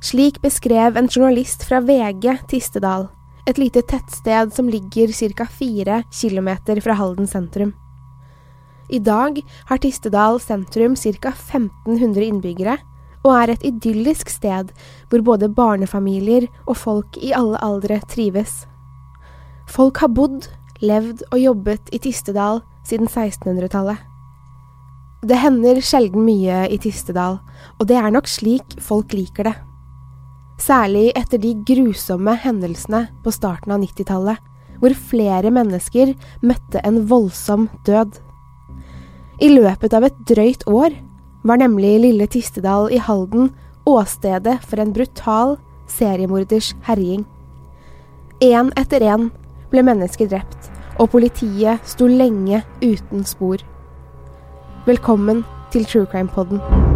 Slik beskrev en journalist fra VG Tistedal, et lite tettsted som ligger ca. fire km fra Halden sentrum. I dag har Tistedal sentrum ca. 1500 innbyggere, og er et idyllisk sted hvor både barnefamilier og folk i alle aldre trives. Folk har bodd, levd og jobbet i Tistedal siden 1600-tallet. Det hender sjelden mye i Tistedal, og det er nok slik folk liker det. Særlig etter de grusomme hendelsene på starten av 90-tallet, hvor flere mennesker møtte en voldsom død. I løpet av et drøyt år var nemlig Lille Tistedal i Halden åstedet for en brutal seriemorders herjing. Én etter én ble mennesker drept, og politiet sto lenge uten spor. Velkommen til True Crime Podden.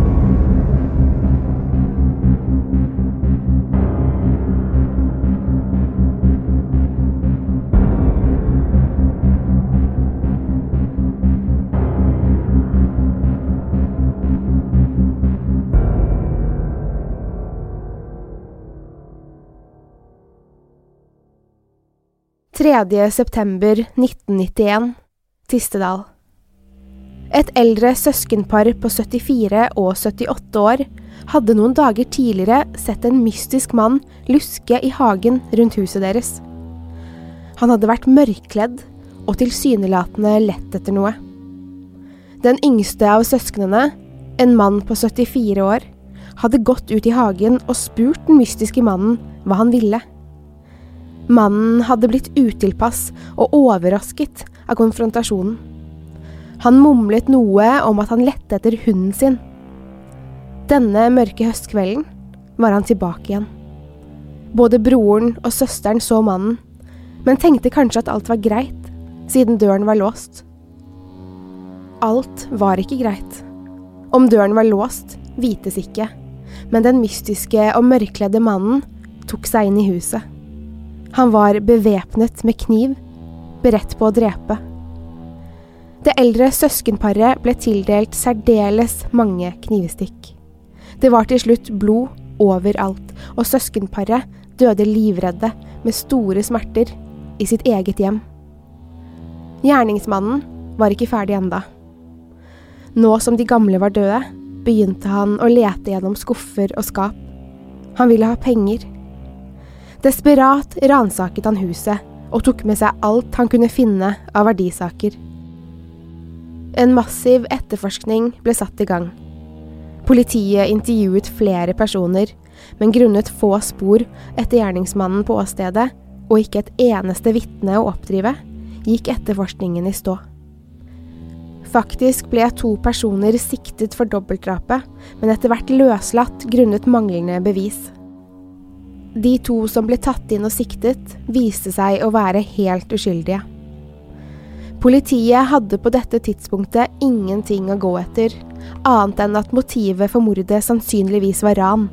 3. september 1991 Tistedal. Et eldre søskenpar på 74 og 78 år hadde noen dager tidligere sett en mystisk mann luske i hagen rundt huset deres. Han hadde vært mørkkledd og tilsynelatende lett etter noe. Den yngste av søsknene, en mann på 74 år, hadde gått ut i hagen og spurt den mystiske mannen hva han ville. Mannen hadde blitt utilpass og overrasket av konfrontasjonen. Han mumlet noe om at han lette etter hunden sin. Denne mørke høstkvelden var han tilbake igjen. Både broren og søsteren så mannen, men tenkte kanskje at alt var greit, siden døren var låst. Alt var ikke greit. Om døren var låst, vites ikke, men den mystiske og mørkledde mannen tok seg inn i huset. Han var bevæpnet med kniv, beredt på å drepe. Det eldre søskenparet ble tildelt særdeles mange knivstikk. Det var til slutt blod overalt, og søskenparet døde livredde med store smerter i sitt eget hjem. Gjerningsmannen var ikke ferdig enda. Nå som de gamle var døde, begynte han å lete gjennom skuffer og skap. Han ville ha penger. Desperat ransaket han huset og tok med seg alt han kunne finne av verdisaker. En massiv etterforskning ble satt i gang. Politiet intervjuet flere personer, men grunnet få spor etter gjerningsmannen på åstedet, og ikke et eneste vitne å oppdrive, gikk etterforskningen i stå. Faktisk ble to personer siktet for dobbeltdrapet, men etter hvert løslatt grunnet manglende bevis. De to som ble tatt inn og siktet, viste seg å være helt uskyldige. Politiet hadde på dette tidspunktet ingenting å gå etter, annet enn at motivet for mordet sannsynligvis var ran.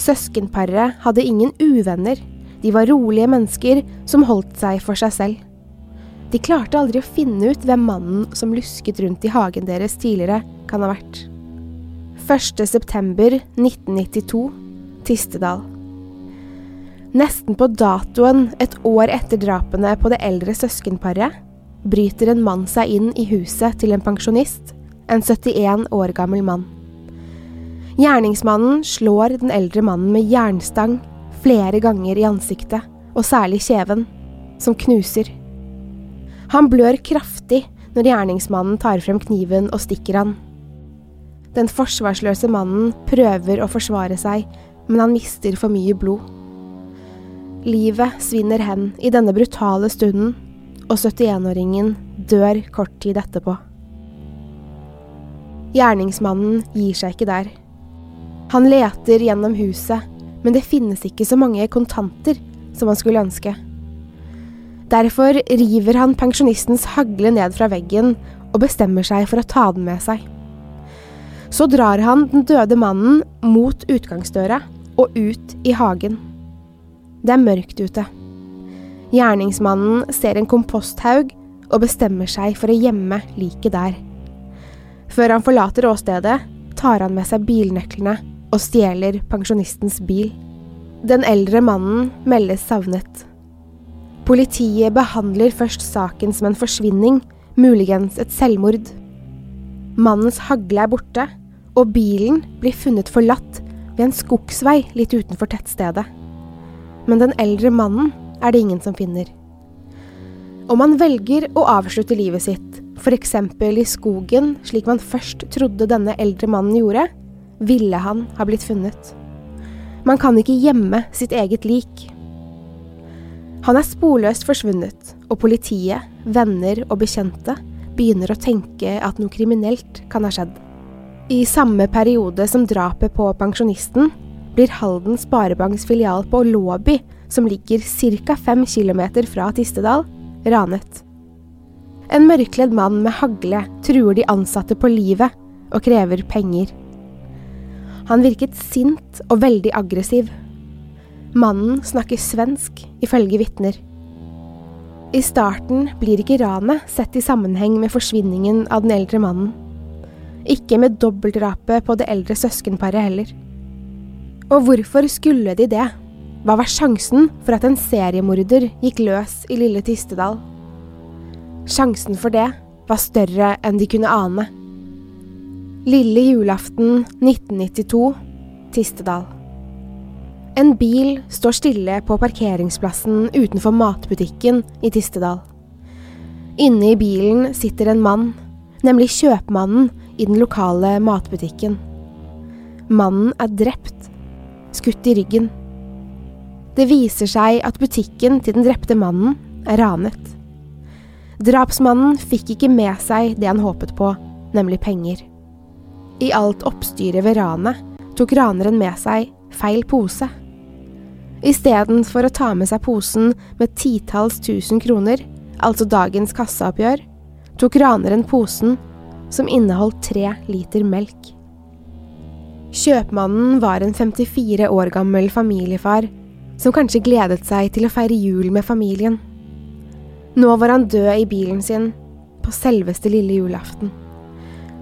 Søskenparet hadde ingen uvenner, de var rolige mennesker som holdt seg for seg selv. De klarte aldri å finne ut hvem mannen som lusket rundt i hagen deres tidligere, kan ha vært. 1. september 1992, Tistedal. Nesten på datoen et år etter drapene på det eldre søskenparet, bryter en mann seg inn i huset til en pensjonist, en 71 år gammel mann. Gjerningsmannen slår den eldre mannen med jernstang flere ganger i ansiktet, og særlig kjeven, som knuser. Han blør kraftig når gjerningsmannen tar frem kniven og stikker han. Den forsvarsløse mannen prøver å forsvare seg, men han mister for mye blod. Livet svinner hen i denne brutale stunden, og 71-åringen dør kort tid etterpå. Gjerningsmannen gir seg ikke der. Han leter gjennom huset, men det finnes ikke så mange kontanter som han skulle ønske. Derfor river han pensjonistens hagle ned fra veggen og bestemmer seg for å ta den med seg. Så drar han den døde mannen mot utgangsdøra og ut i hagen. Det er mørkt ute. Gjerningsmannen ser en komposthaug og bestemmer seg for å gjemme liket der. Før han forlater åstedet, tar han med seg bilnøklene og stjeler pensjonistens bil. Den eldre mannen meldes savnet. Politiet behandler først saken som en forsvinning, muligens et selvmord. Mannens hagle er borte, og bilen blir funnet forlatt ved en skogsvei litt utenfor tettstedet. Men den eldre mannen er det ingen som finner. Om man velger å avslutte livet sitt, f.eks. i skogen, slik man først trodde denne eldre mannen gjorde, ville han ha blitt funnet. Man kan ikke gjemme sitt eget lik. Han er sporløst forsvunnet, og politiet, venner og bekjente begynner å tenke at noe kriminelt kan ha skjedd. I samme periode som drapet på pensjonisten, blir Halden Sparebanks filial på Låby, som ligger ca. fem kilometer fra Tistedal, ranet. En mørkledd mann med hagle truer de ansatte på livet og krever penger. Han virket sint og veldig aggressiv. Mannen snakker svensk, ifølge vitner. I starten blir ikke ranet sett i sammenheng med forsvinningen av den eldre mannen. Ikke med dobbeltdrapet på det eldre søskenparet heller. Og hvorfor skulle de det? Hva var sjansen for at en seriemorder gikk løs i lille Tistedal? Sjansen for det var større enn de kunne ane. Lille julaften 1992, Tistedal. En bil står stille på parkeringsplassen utenfor matbutikken i Tistedal. Inne i bilen sitter en mann, nemlig kjøpmannen i den lokale matbutikken. Mannen er drept, skutt i ryggen. Det viser seg at butikken til den drepte mannen er ranet. Drapsmannen fikk ikke med seg det han håpet på, nemlig penger. I alt oppstyret ved ranet tok raneren med seg feil pose. Istedenfor å ta med seg posen med titalls tusen kroner, altså dagens kassaoppgjør, tok raneren posen som inneholdt tre liter melk. Kjøpmannen var en 54 år gammel familiefar som kanskje gledet seg til å feire jul med familien. Nå var han død i bilen sin på selveste lille julaften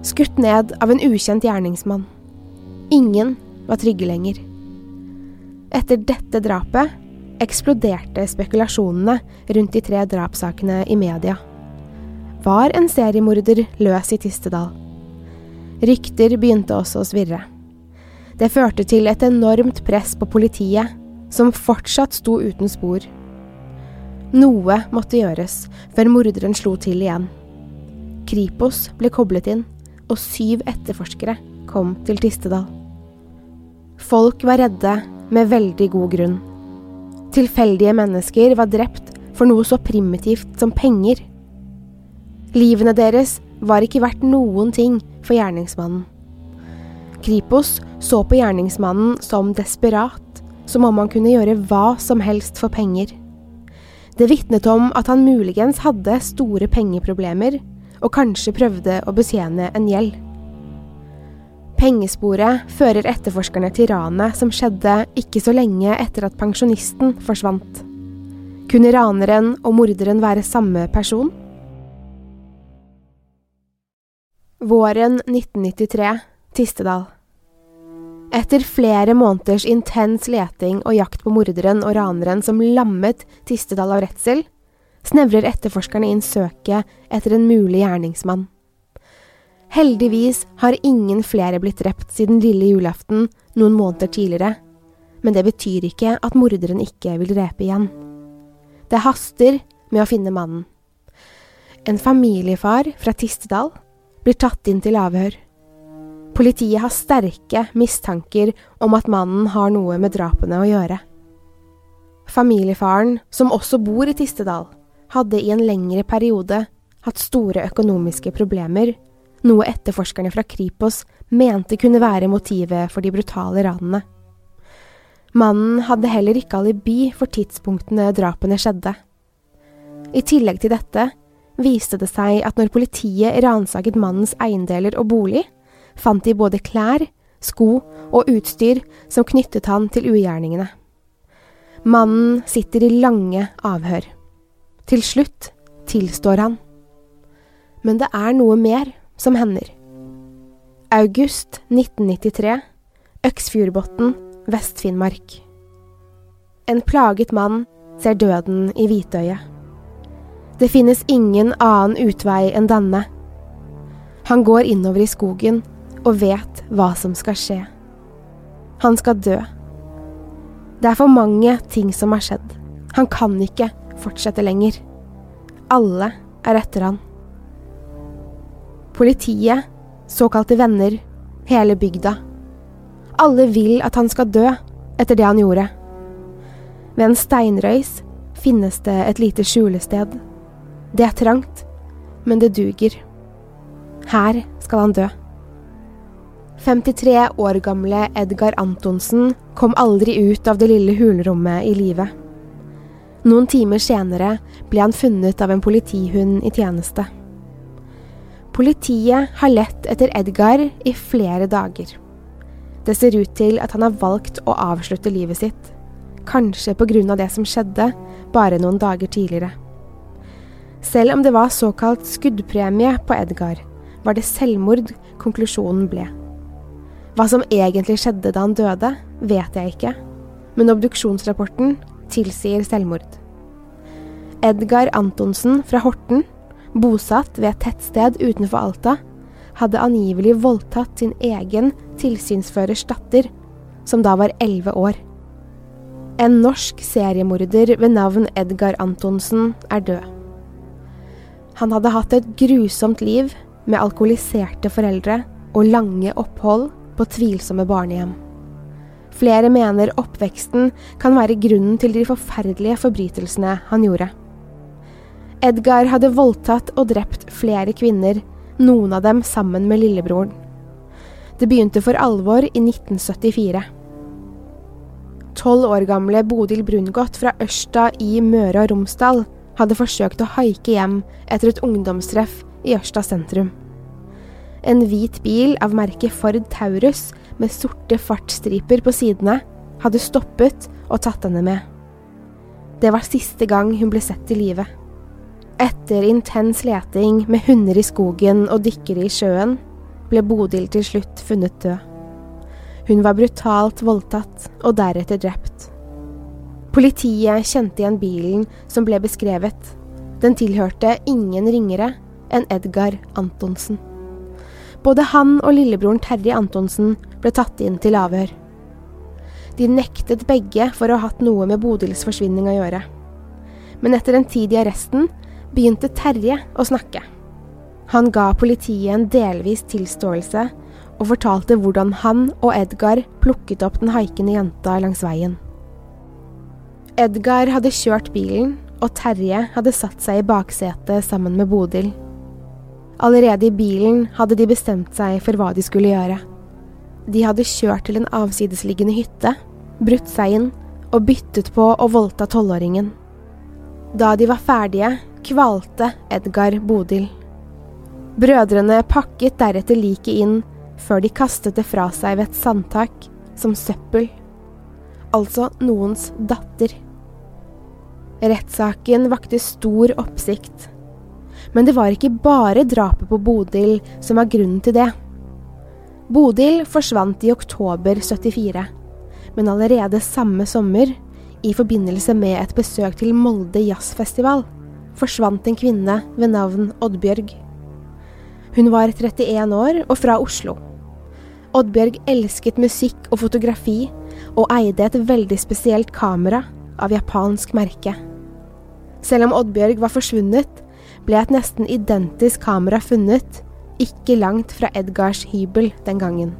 skutt ned av en ukjent gjerningsmann. Ingen var trygge lenger. Etter dette drapet eksploderte spekulasjonene rundt de tre drapssakene i media. Var en seriemorder løs i Tistedal? Rykter begynte også å svirre. Det førte til et enormt press på politiet, som fortsatt sto uten spor. Noe måtte gjøres før morderen slo til igjen. Kripos ble koblet inn, og syv etterforskere kom til Tistedal. Folk var redde med veldig god grunn. Tilfeldige mennesker var drept for noe så primitivt som penger. Livene deres var ikke verdt noen ting for gjerningsmannen. Kripos så på gjerningsmannen som desperat, som om han kunne gjøre hva som helst for penger. Det vitnet om at han muligens hadde store pengeproblemer og kanskje prøvde å betjene en gjeld. Pengesporet fører etterforskerne til ranet som skjedde ikke så lenge etter at pensjonisten forsvant. Kunne raneren og morderen være samme person? Våren 1993, Tistedal. Etter flere måneders intens leting og jakt på morderen og raneren som lammet Tistedal av redsel, snevrer etterforskerne inn søket etter en mulig gjerningsmann. Heldigvis har ingen flere blitt drept siden lille julaften noen måneder tidligere, men det betyr ikke at morderen ikke vil drepe igjen. Det haster med å finne mannen. En familiefar fra Tistedal blir tatt inn til avhør. Politiet har sterke mistanker om at mannen har noe med drapene å gjøre. Familiefaren, som også bor i Tistedal, hadde i en lengre periode hatt store økonomiske problemer noe etterforskerne fra Kripos mente kunne være motivet for de brutale ranene. Mannen hadde heller ikke alibi for tidspunktene drapene skjedde. I tillegg til dette viste det seg at når politiet ransaket mannens eiendeler og bolig, fant de både klær, sko og utstyr som knyttet han til ugjerningene. Mannen sitter i lange avhør. Til slutt tilstår han. Men det er noe mer som hender. August 1993, Øksfjordbotn, Vest-Finnmark. En plaget mann ser døden i hvitøyet. Det finnes ingen annen utvei enn denne. Han går innover i skogen og vet hva som skal skje. Han skal dø. Det er for mange ting som har skjedd. Han kan ikke fortsette lenger. Alle er etter han. Politiet, såkalte venner, hele bygda. Alle vil at han skal dø etter det han gjorde. Ved en steinrøys finnes det et lite skjulested. Det er trangt, men det duger. Her skal han dø. 53 år gamle Edgar Antonsen kom aldri ut av det lille hulrommet i live. Noen timer senere ble han funnet av en politihund i tjeneste. Politiet har lett etter Edgar i flere dager. Det ser ut til at han har valgt å avslutte livet sitt, kanskje av det som skjedde bare noen dager tidligere. Selv om det var såkalt skuddpremie på Edgar, var det selvmord konklusjonen ble. Hva som egentlig skjedde da han døde, vet jeg ikke, men obduksjonsrapporten tilsier selvmord. Edgar Antonsen fra Horten bosatt ved et tettsted utenfor Alta, hadde angivelig voldtatt sin egen tilsynsførers datter, som da var elleve år. En norsk seriemorder ved navn Edgar Antonsen er død. Han hadde hatt et grusomt liv med alkoholiserte foreldre og lange opphold på tvilsomme barnehjem. Flere mener oppveksten kan være grunnen til de forferdelige forbrytelsene han gjorde. Edgar hadde voldtatt og drept flere kvinner, noen av dem sammen med lillebroren. Det begynte for alvor i 1974. Tolv år gamle Bodil Brungot fra Ørsta i Møre og Romsdal hadde forsøkt å haike hjem etter et ungdomstreff i Ørsta sentrum. En hvit bil av merket Ford Taurus med sorte fartsstriper på sidene hadde stoppet og tatt henne med. Det var siste gang hun ble sett i live. Etter intens leting med hunder i skogen og dykkere i sjøen, ble Bodil til slutt funnet død. Hun var brutalt voldtatt og deretter drept. Politiet kjente igjen bilen som ble beskrevet. Den tilhørte ingen ringere enn Edgar Antonsen. Både han og lillebroren Terje Antonsen ble tatt inn til avhør. De nektet begge for å ha hatt noe med Bodils forsvinning å gjøre. Men etter en tid i arresten begynte Terje å snakke. Han ga politiet en delvis tilståelse og fortalte hvordan han og Edgar plukket opp den haikende jenta langs veien. Edgar hadde kjørt bilen, og Terje hadde satt seg i baksetet sammen med Bodil. Allerede i bilen hadde de bestemt seg for hva de skulle gjøre. De hadde kjørt til en avsidesliggende hytte, brutt seg inn og byttet på å voldta tolvåringen. Da de var ferdige, kvalte Edgar Bodil. Brødrene pakket deretter liket inn, før de kastet det fra seg ved et sandtak som søppel. Altså noens datter. Rettssaken vakte stor oppsikt. Men det var ikke bare drapet på Bodil som var grunnen til det. Bodil forsvant i oktober 74, men allerede samme sommer, i forbindelse med et besøk til Molde jazzfestival, forsvant en kvinne ved navn Oddbjørg. Hun var 31 år og fra Oslo. Oddbjørg elsket musikk og fotografi, og eide et veldig spesielt kamera av japansk merke. Selv om Oddbjørg var forsvunnet, ble et nesten identisk kamera funnet, ikke langt fra Edgars hybel den gangen.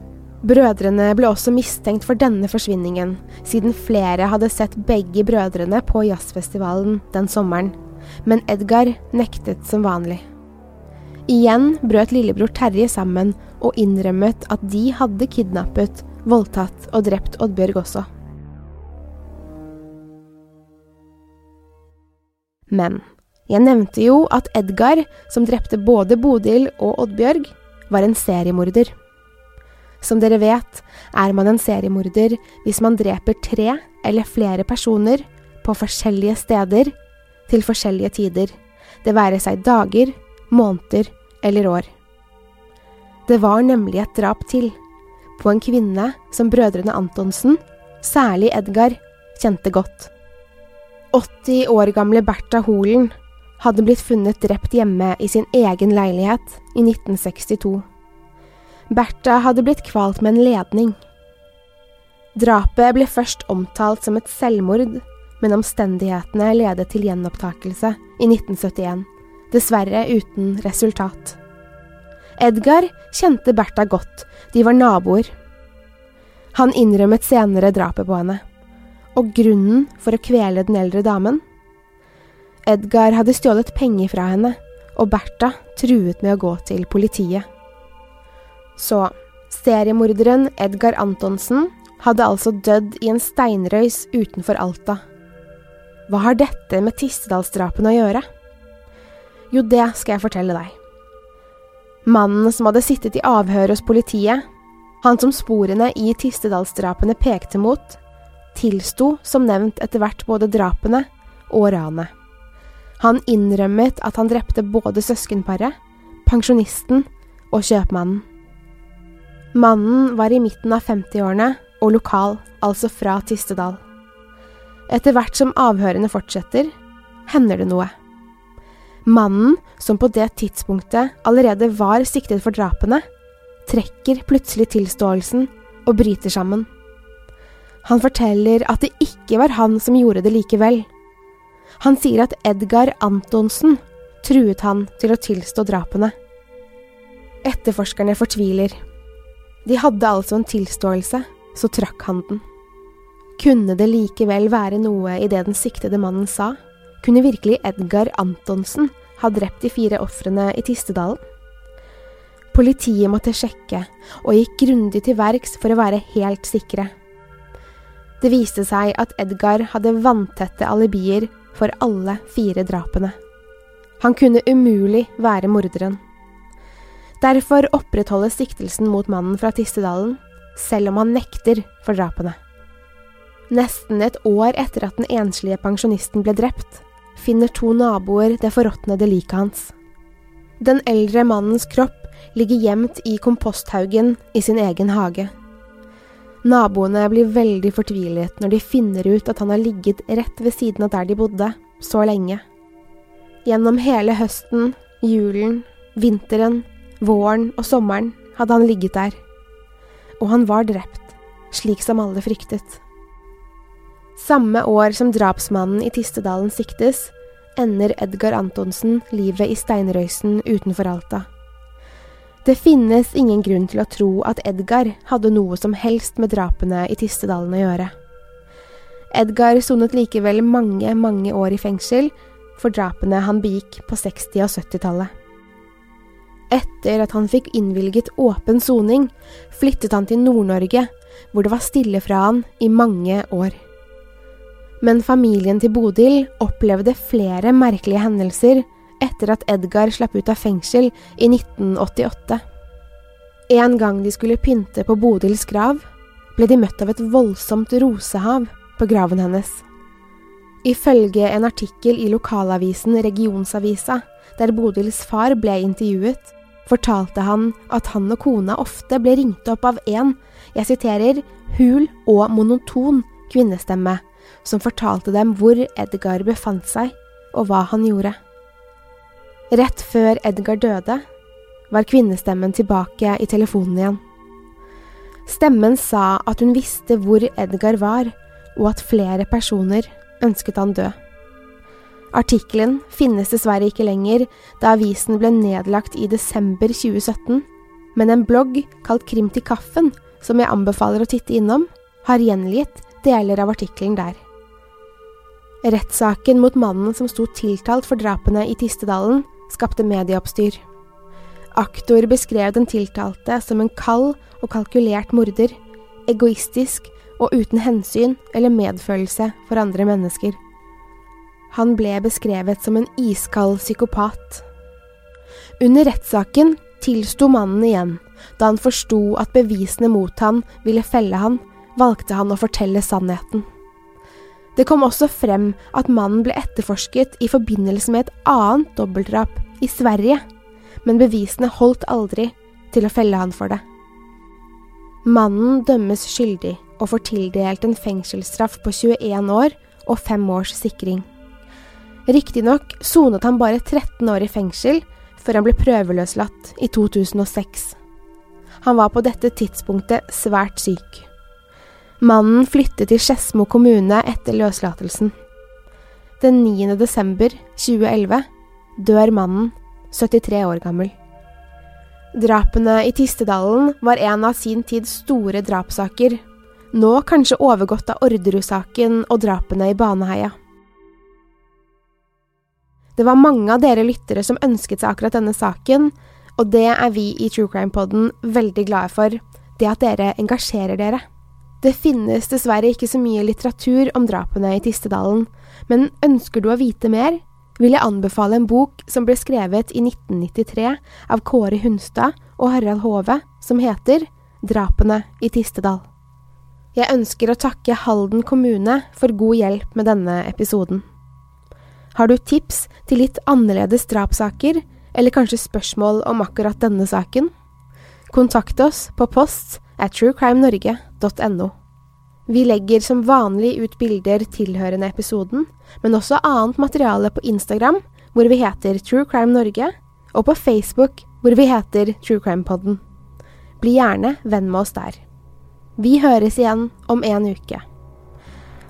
Brødrene ble også mistenkt for denne forsvinningen, siden flere hadde sett begge brødrene på jazzfestivalen den sommeren, men Edgar nektet som vanlig. Igjen brøt lillebror Terje sammen og innrømmet at de hadde kidnappet, voldtatt og drept Oddbjørg også. Men jeg nevnte jo at Edgar, som drepte både Bodil og Oddbjørg, var en seriemorder. Som dere vet, er man en seriemorder hvis man dreper tre eller flere personer på forskjellige steder til forskjellige tider, det være seg dager, måneder eller år. Det var nemlig et drap til, på en kvinne som brødrene Antonsen, særlig Edgar, kjente godt. 80 år gamle Bertha Holen hadde blitt funnet drept hjemme i sin egen leilighet i 1962. Bertha hadde blitt kvalt med en ledning. Drapet ble først omtalt som et selvmord, men omstendighetene ledet til gjenopptakelse i 1971 dessverre uten resultat. Edgar kjente Bertha godt, de var naboer. Han innrømmet senere drapet på henne, og grunnen for å kvele den eldre damen? Edgar hadde stjålet penger fra henne, og Bertha truet med å gå til politiet. Så seriemorderen Edgar Antonsen hadde altså dødd i en steinrøys utenfor Alta. Hva har dette med Tistedalsdrapene å gjøre? Jo, det skal jeg fortelle deg. Mannen som hadde sittet i avhør hos politiet, han som sporene i Tistedalsdrapene pekte mot, tilsto som nevnt etter hvert både drapene og ranet. Han innrømmet at han drepte både søskenparet, pensjonisten og kjøpmannen. Mannen var i midten av 50-årene og lokal, altså fra Tistedal. Etter hvert som avhørene fortsetter, hender det noe. Mannen, som på det tidspunktet allerede var siktet for drapene, trekker plutselig tilståelsen og bryter sammen. Han forteller at det ikke var han som gjorde det likevel. Han sier at Edgar Antonsen truet han til å tilstå drapene. Etterforskerne fortviler. De hadde altså en tilståelse, så trakk han den. Kunne det likevel være noe i det den siktede mannen sa? Kunne virkelig Edgar Antonsen ha drept de fire ofrene i Tistedalen? Politiet måtte sjekke, og gikk grundig til verks for å være helt sikre. Det viste seg at Edgar hadde vanntette alibier for alle fire drapene. Han kunne umulig være morderen. Derfor opprettholdes siktelsen mot mannen fra Tistedalen, selv om han nekter for drapene. Nesten et år etter at den enslige pensjonisten ble drept, finner to naboer det forråtnede liket hans. Den eldre mannens kropp ligger gjemt i komposthaugen i sin egen hage. Naboene blir veldig fortvilet når de finner ut at han har ligget rett ved siden av der de bodde, så lenge. Gjennom hele høsten, julen, vinteren, våren og sommeren hadde han ligget der. Og han var drept, slik som alle fryktet. Samme år som drapsmannen i Tistedalen siktes, ender Edgar Antonsen livet i steinrøysen utenfor Alta. Det finnes ingen grunn til å tro at Edgar hadde noe som helst med drapene i Tistedalen å gjøre. Edgar sonet likevel mange, mange år i fengsel for drapene han begikk på 60- og 70-tallet. Etter at han fikk innvilget åpen soning, flyttet han til Nord-Norge, hvor det var stille fra han i mange år men familien til Bodil opplevde flere merkelige hendelser etter at Edgar slapp ut av fengsel i 1988. En gang de skulle pynte på Bodils grav, ble de møtt av et voldsomt rosehav på graven hennes. Ifølge en artikkel i lokalavisen Regionsavisa, der Bodils far ble intervjuet, fortalte han at han og kona ofte ble ringt opp av en, jeg siterer, hul og monoton kvinnestemme, som fortalte dem hvor Edgar befant seg og hva han gjorde. Rett før Edgar døde, var kvinnestemmen tilbake i telefonen igjen. Stemmen sa at hun visste hvor Edgar var, og at flere personer ønsket han død. Artikkelen finnes dessverre ikke lenger, da avisen ble nedlagt i desember 2017, men en blogg kalt Krim til kaffen, som jeg anbefaler å titte innom, har gjengitt deler av artikkelen der. Rettssaken mot mannen som sto tiltalt for drapene i Tistedalen, skapte medieoppstyr. Aktor beskrev den tiltalte som en kald og kalkulert morder, egoistisk og uten hensyn eller medfølelse for andre mennesker. Han ble beskrevet som en iskald psykopat. Under rettssaken tilsto mannen igjen. Da han forsto at bevisene mot han ville felle han, valgte han å fortelle sannheten. Det kom også frem at mannen ble etterforsket i forbindelse med et annet dobbeltdrap i Sverige men bevisene holdt aldri til å felle han for det. Mannen dømmes skyldig og får tildelt en fengselsstraff på 21 år og fem års sikring. Riktignok sonet han bare 13 år i fengsel før han ble prøveløslatt i 2006. Han var på dette tidspunktet svært syk. Mannen flyttet til Skedsmo kommune etter løslatelsen. Den 9. desember 2011 dør mannen 73 år gammel. Drapene i Tistedalen var en av sin tids store drapssaker, nå kanskje overgått av Orderud-saken og drapene i Baneheia. Det var mange av dere lyttere som ønsket seg akkurat denne saken, og det er vi i True Crime Poden veldig glade for, det at dere engasjerer dere. Det finnes dessverre ikke så mye litteratur om drapene i Tistedalen, men ønsker du å vite mer, vil jeg anbefale en bok som ble skrevet i 1993 av Kåre Hunstad og Harald Hove, som heter Drapene i Tistedal. Jeg ønsker å takke Halden kommune for god hjelp med denne episoden. Har du tips til litt annerledes drapssaker, eller kanskje spørsmål om akkurat denne saken? Kontakt oss på post at truecrimenorge.no. Vi legger som vanlig ut bilder tilhørende episoden, men også annet materiale på Instagram, hvor vi heter True Crime Norge, og på Facebook, hvor vi heter True Crime Podden. Bli gjerne venn med oss der. Vi høres igjen om en uke.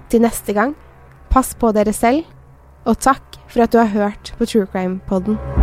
Til neste gang, pass på dere selv, og takk for at du har hørt på True Crime Podden.